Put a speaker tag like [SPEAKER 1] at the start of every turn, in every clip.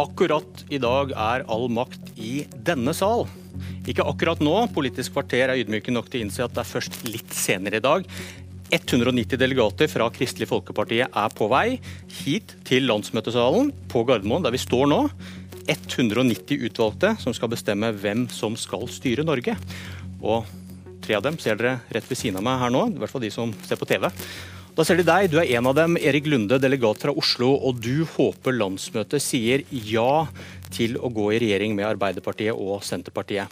[SPEAKER 1] Akkurat i dag er all makt i denne sal. Ikke akkurat nå, Politisk kvarter er ydmyke nok til å innse at det er først litt senere i dag. 190 delegater fra Kristelig Folkeparti er på vei hit til landsmøtesalen på Gardermoen, der vi står nå. 190 utvalgte som skal bestemme hvem som skal styre Norge. Og tre av dem ser dere rett ved siden av meg her nå, i hvert fall de som ser på TV. Da ser de deg, du er en av dem, Erik Lunde, delegat fra Oslo, og du håper landsmøtet sier ja til å gå i regjering med Arbeiderpartiet og Senterpartiet.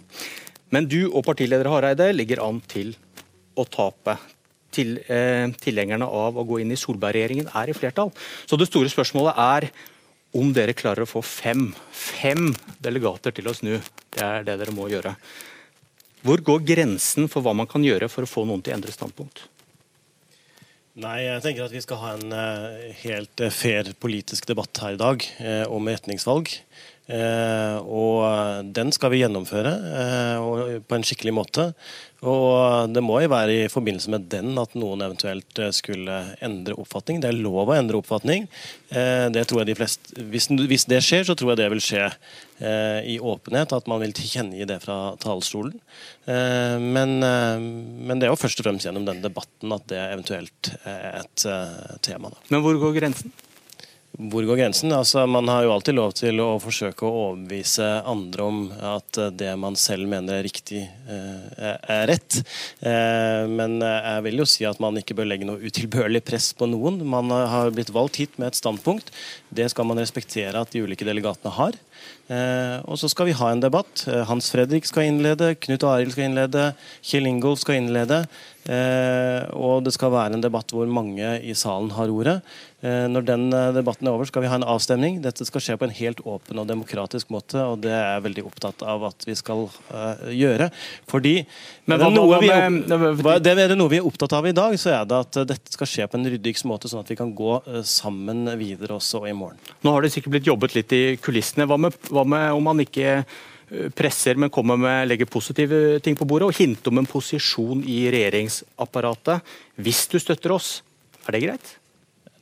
[SPEAKER 1] Men du og partileder Hareide ligger an til å tape. Til, eh, tilhengerne av å gå inn i Solberg-regjeringen er i flertall. Så det store spørsmålet er om dere klarer å få fem, fem delegater til å snu. Det er det dere må gjøre. Hvor går grensen for hva man kan gjøre for å få noen til å endre standpunkt?
[SPEAKER 2] Nei, jeg tenker at vi skal ha en uh, helt uh, fair politisk debatt her i dag uh, om retningsvalg. Og den skal vi gjennomføre på en skikkelig måte. Og det må jo være i forbindelse med den at noen eventuelt eh, skulle endre oppfatning. Det er lov å endre oppfatning. Eh, det tror jeg de fleste, hvis, det skjer, så tror jeg det vil skje eh, i åpenhet. At man vil tilkjennegi det fra talerstolen. Men, men, det er jo først og fremst gjennom den debatten at det eventuelt er et tema.
[SPEAKER 1] Men hvor går grensen?
[SPEAKER 2] Hvor går grensen? Altså, man har jo alltid lov til å forsøke å overbevise andre om at det man selv mener er riktig, eh, er rett. Eh, men jeg vil jo si at man ikke bør legge noe utilbørlig press på noen. Man har blitt valgt hit med et standpunkt. Det skal man respektere at de ulike delegatene har. Eh, og så skal vi ha en debatt. Hans Fredrik skal innlede, Knut Arild skal innlede, Kjell Ingolf skal innlede. Og det skal være en debatt hvor mange i salen har ordet. Eh, når den eh, debatten er over, skal vi ha en avstemning. Dette skal skje på en helt åpen og demokratisk måte, og det er jeg veldig opptatt av at vi skal gjøre. Fordi Men hva, noe vi er, det er det noe vi er opptatt av i dag, så er det at dette skal skje på en ryddigst måte, sånn at vi kan gå sammen videre også i morgen.
[SPEAKER 1] Nå har det sikkert blitt jobbet litt i kulissene. Hva med, hva med om man ikke presser, men kommer med, legger positive ting på bordet og hinte om en posisjon i regjeringsapparatet hvis du støtter oss. Er det greit?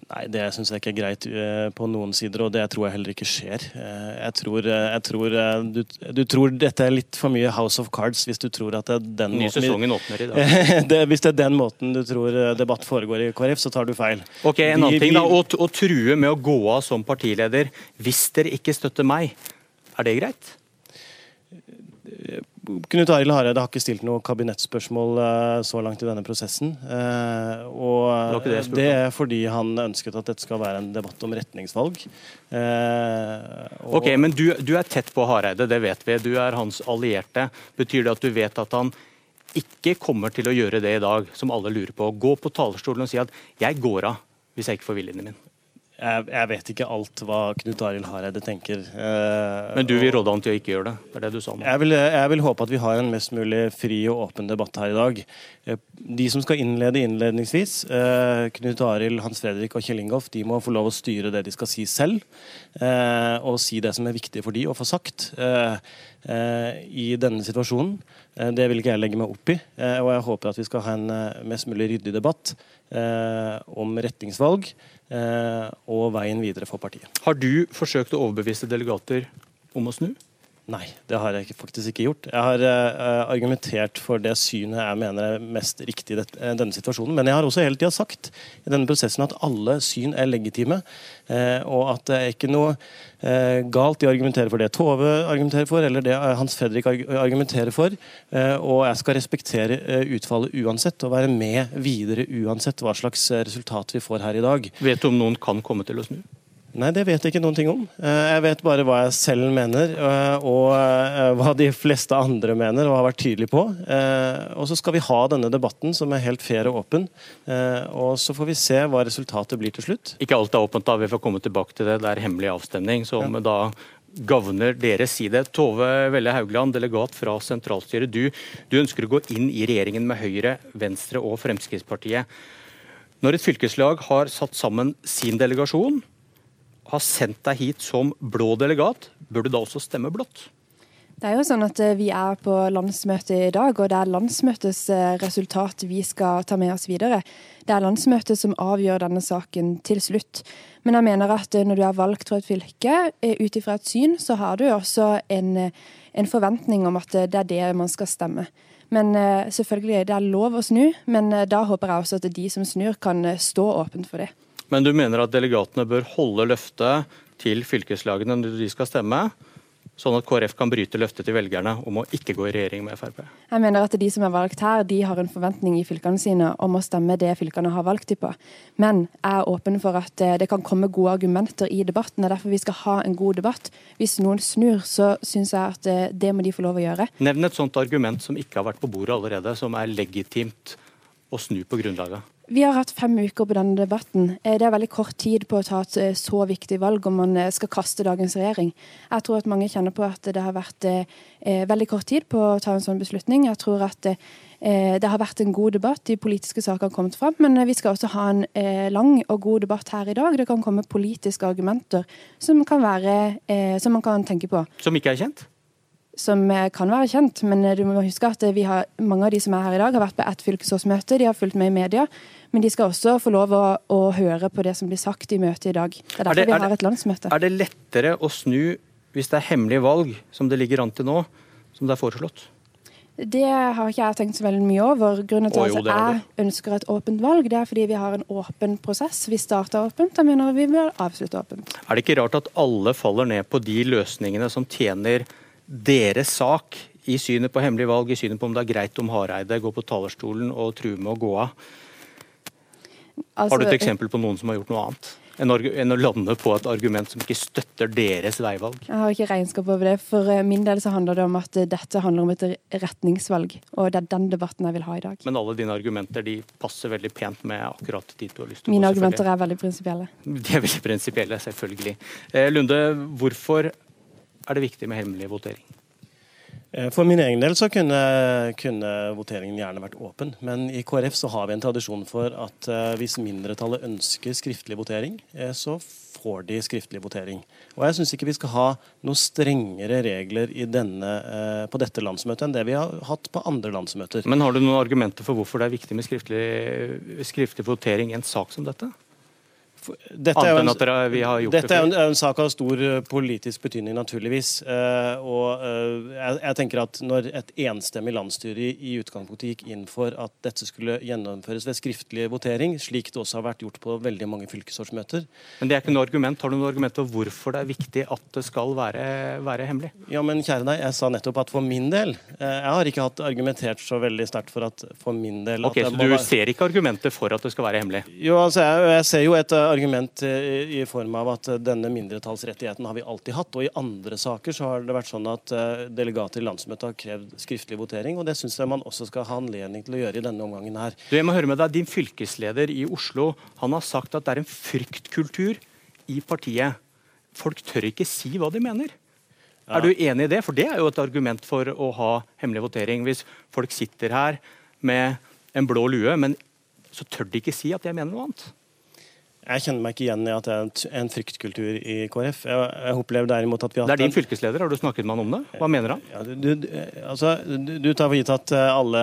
[SPEAKER 2] Nei, det syns jeg ikke er greit uh, på noen sider, og det tror jeg heller ikke skjer. Uh, jeg tror, jeg tror du, du, tror dette er litt for mye House of Cards hvis du tror at det er den
[SPEAKER 1] Ny
[SPEAKER 2] måten
[SPEAKER 1] sesongen åpner i dag.
[SPEAKER 2] det, hvis det er den måten du tror debatt foregår i KrF, så tar du feil.
[SPEAKER 1] Ok, en annen ting da, å, å true med å gå av som partileder hvis dere ikke støtter meg, er det greit?
[SPEAKER 2] Knut Arild Hareide har ikke stilt noe kabinettspørsmål uh, så langt i denne prosessen. Uh, og det, det, er fordi han ønsket at dette skal være en debatt om retningsvalg.
[SPEAKER 1] Og ok, Men du, du, er tett på Hareide, det vet vi. Du er hans allierte. Betyr det at du vet at han ikke kommer til å gjøre det i dag, som alle lurer på? Gå på talerstolen og si at 'jeg går av' hvis jeg ikke får viljen min?
[SPEAKER 2] Jeg, jeg, vet ikke alt hva Knut Arild Hareide tenker. Eh,
[SPEAKER 1] Men du vil råde han til å ikke gjøre det? Det er det du sa nå.
[SPEAKER 2] Jeg vil, jeg vil, håpe at vi har en mest mulig fri og åpen debatt her i dag. Eh, de som skal innlede innledningsvis, eh, Knut Arild, Hans Fredrik og Kjell Ingolf, de må få lov å styre det de skal si selv. Eh, og si det som er viktig for de å få sagt eh, eh, i denne situasjonen. det vil ikke jeg legge meg opp i. og jeg håper at vi skal ha en mest mulig ryddig debatt om retningsvalg. Eh, og veien videre for partiet.
[SPEAKER 1] Har du forsøkt å overbevise delegater om å snu?
[SPEAKER 2] Nei, det har jeg faktisk ikke gjort. Jeg har uh, argumentert for det synet jeg mener er mest riktig i eh, denne situasjonen. Men jeg har også hele tida sagt i denne prosessen at alle syn er legitime. Uh, og at det er ikke noe uh, galt i å argumentere for det Tove argumenterer for, eller det Hans Fredrik argumenterer for. og jeg skal respektere utfallet uansett, og være med videre uansett hva slags resultat vi får her i dag.
[SPEAKER 1] Vet du om noen kan komme til å snu?
[SPEAKER 2] Nei, det vet jeg ikke noen ting om. Eh, jeg vet bare hva jeg selv mener, eh, og eh, hva de fleste andre mener og har vært tydelig på. Og så skal vi ha denne debatten som er helt fair og åpen. Og så får vi se hva resultatet blir til slutt.
[SPEAKER 1] Ikke alt er åpent, da. Vi får komme tilbake til det. Det er hemmelig avstemning som ja. da gagner deres side. Tove Velle Haugland, delegat fra sentralstyret. Du, du ønsker å gå inn i regjeringen med Høyre, Venstre og Fremskrittspartiet. Når et fylkeslag har satt sammen sin delegasjon, har sendt deg hit som blå delegat, bør du da også stemme blått?
[SPEAKER 3] Det er jo sånn at Vi er på landsmøtet i dag, og det er landsmøtets resultat vi skal ta med oss videre. Det er landsmøtet som avgjør denne saken til slutt. Men jeg mener at når du er valgt fra et fylke, ut ifra et syn, så har du også en, en forventning om at det er det man skal stemme. Men selvfølgelig, det er lov å snu, men da håper jeg også at de som snur, kan stå åpent for det.
[SPEAKER 1] Men du mener at delegatene bør holde løftet til fylkeslagene når de skal stemme? sånn at KrF kan bryte løftet til velgerne om å ikke gå i regjering med Frp?
[SPEAKER 3] Jeg mener at de som er valgt her, de har en forventning i fylkene sine om å stemme det fylkene har valgt dem på. Men jeg er åpen for at eh, det kan komme gode argumenter i debatten. Det er derfor vi skal ha en god debatt. Hvis noen snur, så syns jeg at eh, det må de få lov å gjøre.
[SPEAKER 1] Nevn et sånt argument som ikke har vært på bordet allerede, som er legitimt å snu på grunnlaget.
[SPEAKER 3] Vi har hatt fem uker på denne debatten. Eh, det er veldig kort tid på å ta et eh, så viktig valg om man eh, skal kaste dagens regjering. Jeg tror at mange kjenner på at det har vært veldig kort tid på å ta en sånn beslutning. Jeg tror at det har vært en god debatt, de politiske sakene har kommet fram. Men vi skal også ha en lang og god debatt her i dag. Det kan komme politiske argumenter som, kan være, som man kan tenke på.
[SPEAKER 1] Som ikke er kjent?
[SPEAKER 3] Som kan være kjent, men du må huske at har, mange av de som er her i dag, har vært på ett fylkesårsmøte, de har fulgt med i media. Men de skal også få lov å, å, høre på det som blir sagt i møtet i dag. Det er derfor er det, vi har et landsmøte.
[SPEAKER 1] Er det lettere å snu hvis det er hemmelige valg, som det ligger an til nå, som det er foreslått?
[SPEAKER 3] Det har ikke jeg tenkt så veldig mye over. Grunnen til at jeg ønsker et åpent valg, det er fordi vi har en åpen prosess. Vi starter åpent, jeg mener vi bør avslutte åpent.
[SPEAKER 1] Er det ikke rart at alle faller ned på de løsningene som tjener deres sak i synet på hemmelig valg, i synet på om det er greit om Hareide går på talerstolen og truer med å gå av? Altså, har du et eksempel på noen som har gjort noe annet? Enn å lande på et argument som ikke støtter deres veivalg?
[SPEAKER 3] Jeg har ikke regnskap over det. For eh, min del så handler det om at eh, dette handler om et retningsvalg. Og det er den debatten jeg vil ha i dag.
[SPEAKER 1] Men alle dine argumenter de passer veldig pent med akkurat dit du har lyst til
[SPEAKER 3] Mine argumenter er veldig prinsipielle.
[SPEAKER 1] De er veldig prinsipielle, selvfølgelig. Eh, Lunde, hvorfor er det viktig med hemmelig votering?
[SPEAKER 2] Eh, for min egen del så kunne, kunne, voteringen gjerne vært åpen. Men i KrF så har vi en tradisjon for at uh, hvis mindretallet ønsker skriftlig votering, uh, så får de skriftlig votering. Og jeg syns ikke vi skal ha noen strengere regler denne, på dette landsmøtet enn det vi har hatt på andre landsmøter.
[SPEAKER 1] Men har du noen argumenter for hvorfor det er viktig med skriftlig, skriftlig votering i en sak som dette?
[SPEAKER 2] Dette er, en, dette er en, en, sak av stor eh, politisk betydning, naturligvis. Uh, og uh, jeg, jeg, tenker at Når et enstemmig landsstyre i, i utgangspunktet gikk inn for at dette skulle gjennomføres ved skriftlig votering, slik det også har vært gjort på veldig mange fylkesårsmøter
[SPEAKER 1] Men det er ikke noe argument. Har du noe argument for hvorfor det er viktig at det skal være, være hemmelig?
[SPEAKER 2] Ja, men kjære deg, jeg sa nettopp at for min del uh, Jeg har ikke hatt argumentert så veldig sterkt for at for min del
[SPEAKER 1] Ok, Så du være... ser ikke argumentet for at det skal være hemmelig?
[SPEAKER 2] Jo, altså, jeg, jeg ser jo et argument eh, i form av at denne mindretallsrettigheten har vi alltid hatt. Og i andre saker så har det vært sånn at eh, delegater i landsmøtet har krevd skriftlig votering. Og det syns jeg man også skal ha anledning til å gjøre i denne omgangen her.
[SPEAKER 1] Du, jeg må høre med deg, Din fylkesleder i Oslo han har sagt at det er en fryktkultur i partiet. Folk tør ikke si hva de mener. Ja. Er du enig i det? For det er jo et argument for å ha hemmelig votering. Hvis folk sitter her med en blå lue, men så tør de ikke si at jeg mener noe annet.
[SPEAKER 2] Jeg kjenner meg ikke igjen i at det er en fryktkultur i KrF. Jeg, jeg opplever derimot at vi
[SPEAKER 1] har Det er din fylkesleder, har du snakket med han om det? Hva mener han?
[SPEAKER 2] Ja, du, du, altså, du, tar for gitt at eh, alle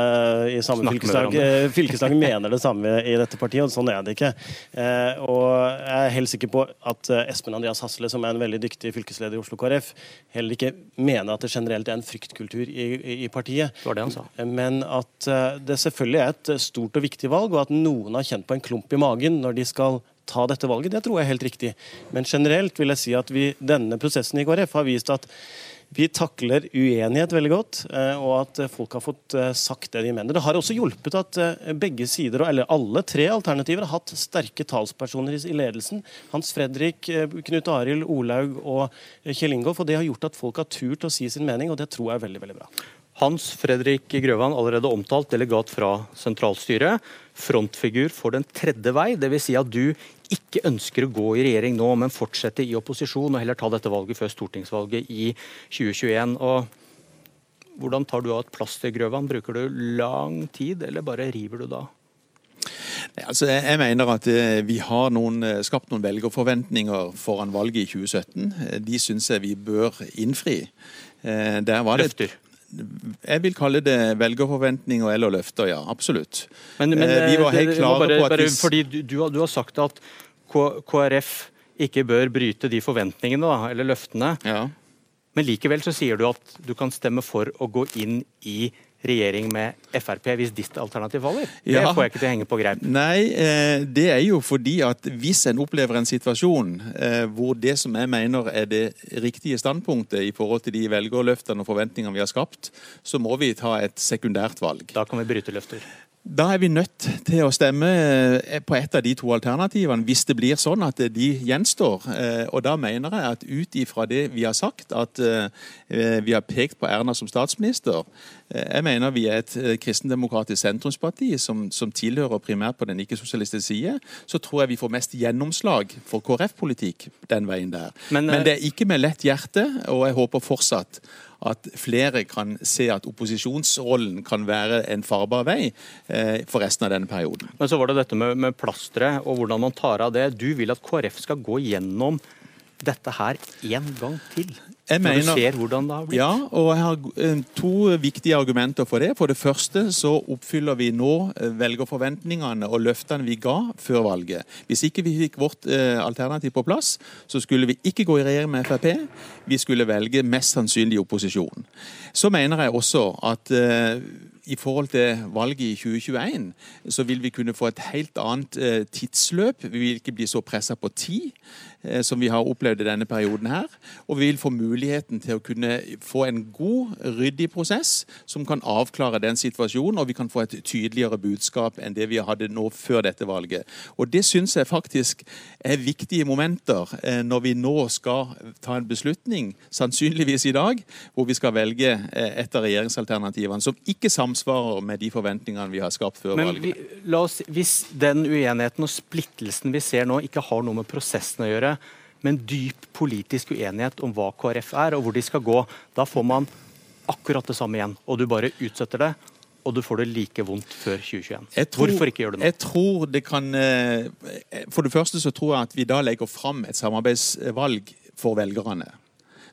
[SPEAKER 2] i samme fylkeslag, eh, fylkeslag mener det samme i dette partiet, og sånn er det ikke. Eh, og jeg er helt sikker på at Espen Andreas Hasle, som er en veldig dyktig fylkesleder i Oslo KrF, heller ikke mener at det generelt er en fryktkultur i, i partiet.
[SPEAKER 1] Det var det han sa.
[SPEAKER 2] Men at det selvfølgelig er et stort og viktig valg, og at noen har kjent på en klump i magen når de skal ta dette valget. Det tror jeg er helt riktig. Men generelt vil jeg si at vi, denne prosessen i KrF har vist at vi takler uenighet veldig godt, eh, og at folk har fått eh, sagt det de mener. Det har også hjulpet at eh, begge sider, eller alle tre alternativer, har hatt sterke talspersoner i ledelsen. Hans Fredrik, Knut Arild, Olaug og Kjell Ingolf. Og det har gjort at folk har turt å si sin mening, og det tror jeg er veldig, veldig bra.
[SPEAKER 1] Hans Fredrik Grøvan, allerede omtalt, delegat fra sentralstyret. Frontfigur for den tredje vei, dvs. Si at du ikke ønsker å gå i regjering nå, men fortsette i opposisjon og heller ta dette valget før stortingsvalget i 2021. Og hvordan tar du av et plaster, Grøvan? Bruker du lang tid, eller bare river du da?
[SPEAKER 4] Altså, jeg mener at eh, vi har noen, eh, skapt noen velgerforventninger foran valget i 2017. Eh, de syns jeg vi bør innfri.
[SPEAKER 1] Der var det Løfter?
[SPEAKER 4] Jeg vil kalle det velgerforventninger eller løfter, ja. Absolutt.
[SPEAKER 1] Men, men vi var helt klare bare, på at bare, Fordi du, du, har sagt at KrF ikke bør bryte de forventningene da, eller løftene.
[SPEAKER 4] Ja.
[SPEAKER 1] Men likevel så sier du at du kan stemme for å gå inn i regjering med Frp hvis ditt alternativ faller? Det ja. får jeg ikke til å henge på greip.
[SPEAKER 4] Nei, eh, det er jo fordi at hvis en opplever en situasjon eh, hvor det som jeg mener er det riktige standpunktet i forhold til de velgerløftene og forventningene vi har skapt, så må vi ta et sekundært valg.
[SPEAKER 1] Da kan vi bryte løfter?
[SPEAKER 4] Da er vi nødt til å stemme eh, på et av de to alternativene, hvis det blir sånn at de gjenstår. Eh, og da mener jeg at ut ifra det vi har sagt, at eh, vi har pekt på Erna som statsminister Jeg mener vi er et kristendemokratisk sentrumsparti som, som tilhører primært på den ikke-sosialistiske side. Så tror jeg vi får mest gjennomslag for KrF-politikk den veien der. Men, Men det er ikke med lett hjerte, og jeg håper fortsatt at flere kan se at opposisjonsrollen kan være en farbar vei eh, for resten av denne perioden.
[SPEAKER 1] Men så var det dette med, med plasteret og hvordan man tar av det. Du vil at KrF skal gå gjennom dette her en gang til? Jeg når mener, du ser hvordan det har blitt?
[SPEAKER 4] Ja, og jeg har eh, to viktige argumenter for det. For det første så oppfyller vi nå eh, velgerforventningene og løftene vi ga før valget. Hvis ikke vi fikk vårt eh, alternativ på plass, så skulle vi ikke gå i regjering med Frp. Vi skulle velge mest sannsynlig opposisjon. Så mener jeg også at i forhold til valget i 2021, så vil vi kunne få et helt annet eh, tidsløp. Vi vil ikke bli så pressa på tid som vi har opplevd i denne perioden her. Og vi vil få muligheten til å kunne få en god, ryddig prosess som kan avklare den situasjonen, og vi kan få et tydeligere budskap enn det vi hadde nå før dette valget. Og det syns jeg faktisk er viktige momenter eh, når vi nå skal ta en beslutning, sannsynligvis i dag, hvor vi skal velge et av regjeringsalternativene som ikke samsvarer samsvarer med de forventningene vi har skapt før
[SPEAKER 1] Men
[SPEAKER 4] valget.
[SPEAKER 1] Vi, la oss, hvis den uenigheten og splittelsen vi ser nå, ikke har noe med prosessen å gjøre, men dyp politisk uenighet om hva KrF er og hvor de skal gå, da får man akkurat det samme igjen. Og du bare utsetter det, og du får det like vondt før 2021. Tror, Hvorfor ikke gjøre det nå?
[SPEAKER 4] Jeg tror det kan eh, For det første så tror jeg at vi da legger fram et samarbeidsvalg for velgerne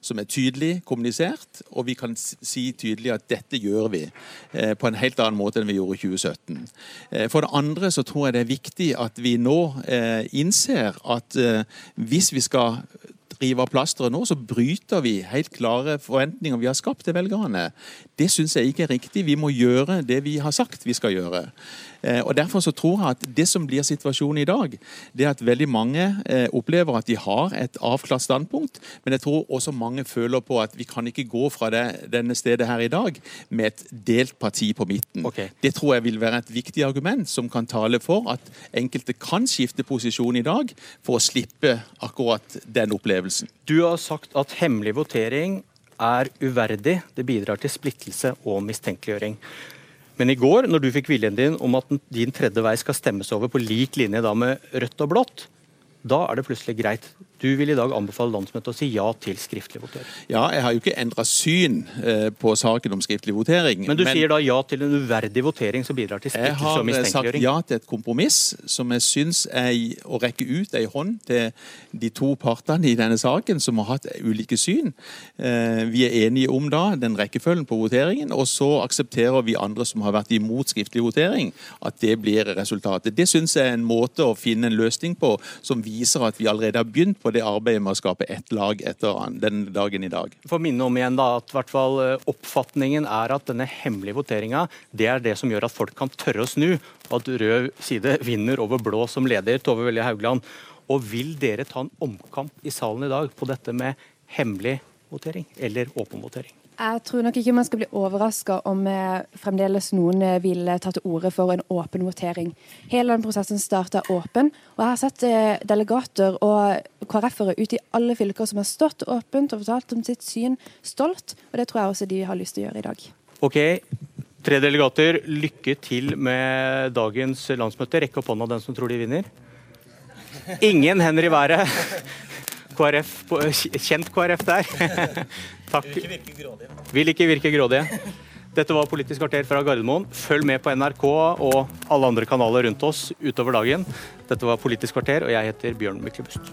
[SPEAKER 4] som er tydelig kommunisert, og vi kan si tydelig at dette gjør vi eh, på en helt annen måte enn vi gjorde i 2017. Eh, for det andre så tror jeg det er viktig at vi nå eh, innser at hvis vi skal rive av plasteret nå, så bryter vi helt klare forventninger vi har skapt til velgerne. Det syns jeg ikke er riktig. Vi må gjøre det vi har sagt vi skal gjøre. Eh, og Derfor så tror jeg at det som blir situasjonen i dag, det er at veldig mange eh, opplever at de har et avklart standpunkt, men jeg tror også mange føler på at vi kan ikke gå fra det, denne stedet her i dag med et delt parti på midten.
[SPEAKER 1] Okay.
[SPEAKER 4] Det tror jeg vil være et viktig argument som kan tale for at enkelte kan skifte posisjon i dag for å slippe akkurat den opplevelsen.
[SPEAKER 1] Du har sagt at hemmelig votering er uverdig. Det bidrar til splittelse og mistenkeliggjøring. Men i går, når du fikk viljen din om at din tredje vei skal stemmes over på lik linje da med rødt og blått, da er det plutselig greit. Du vil i dag anbefale landsmøtet å si ja til skriftlig votering.
[SPEAKER 4] Ja, jeg har jo ikke endra syn eh, på saken om skriftlig votering.
[SPEAKER 1] Men du men sier da ja til en uverdig votering som bidrar til splittelse og mistenkeliggjøring?
[SPEAKER 4] Jeg har sagt ja til et kompromiss som jeg syns er å rekke ut ei hånd til de to partene i denne saken som har hatt ulike syn. Eh, vi er enige om da den rekkefølgen på voteringen, og så aksepterer vi andre som har vært imot skriftlig votering, at det blir resultatet. Det syns jeg er en måte å finne en løsning på som viser at vi allerede har begynt på det arbeidet med å skape ett lag etter den dagen i dag.
[SPEAKER 1] For å minne om igjen da, at hvert fall eh, Oppfatningen er at denne hemmelige voteringa er det som gjør at folk kan tørre å snu, at rød side vinner over blå som leder. Tove Velje Haugland. Og Vil dere ta en omkamp i salen i dag på dette med hemmelig votering eller åpen votering?
[SPEAKER 3] Jeg tror nok ikke man skal bli overraska om eh, fremdeles noen eh, vil ta til orde for en åpen votering. Hele den prosessen starta åpen, og jeg har sett eh, delegater og KrF-ere ute i alle fylker som har stått åpent og fortalt om sitt syn stolt, og det tror jeg også de har lyst til å gjøre i dag.
[SPEAKER 1] Ok, Tre delegater, lykke til med dagens landsmøte. Rekk opp hånda den som tror de vinner. Ingen hender i været. KrF, kjent KrF der. Takk. Vil ikke virke grådige. Vil ikke virke grådige. Dette var Politisk kvarter fra Gardermoen. Følg med på NRK og alle andre kanaler rundt oss utover dagen. Dette var Politisk kvarter, og jeg heter Bjørn Myklebust.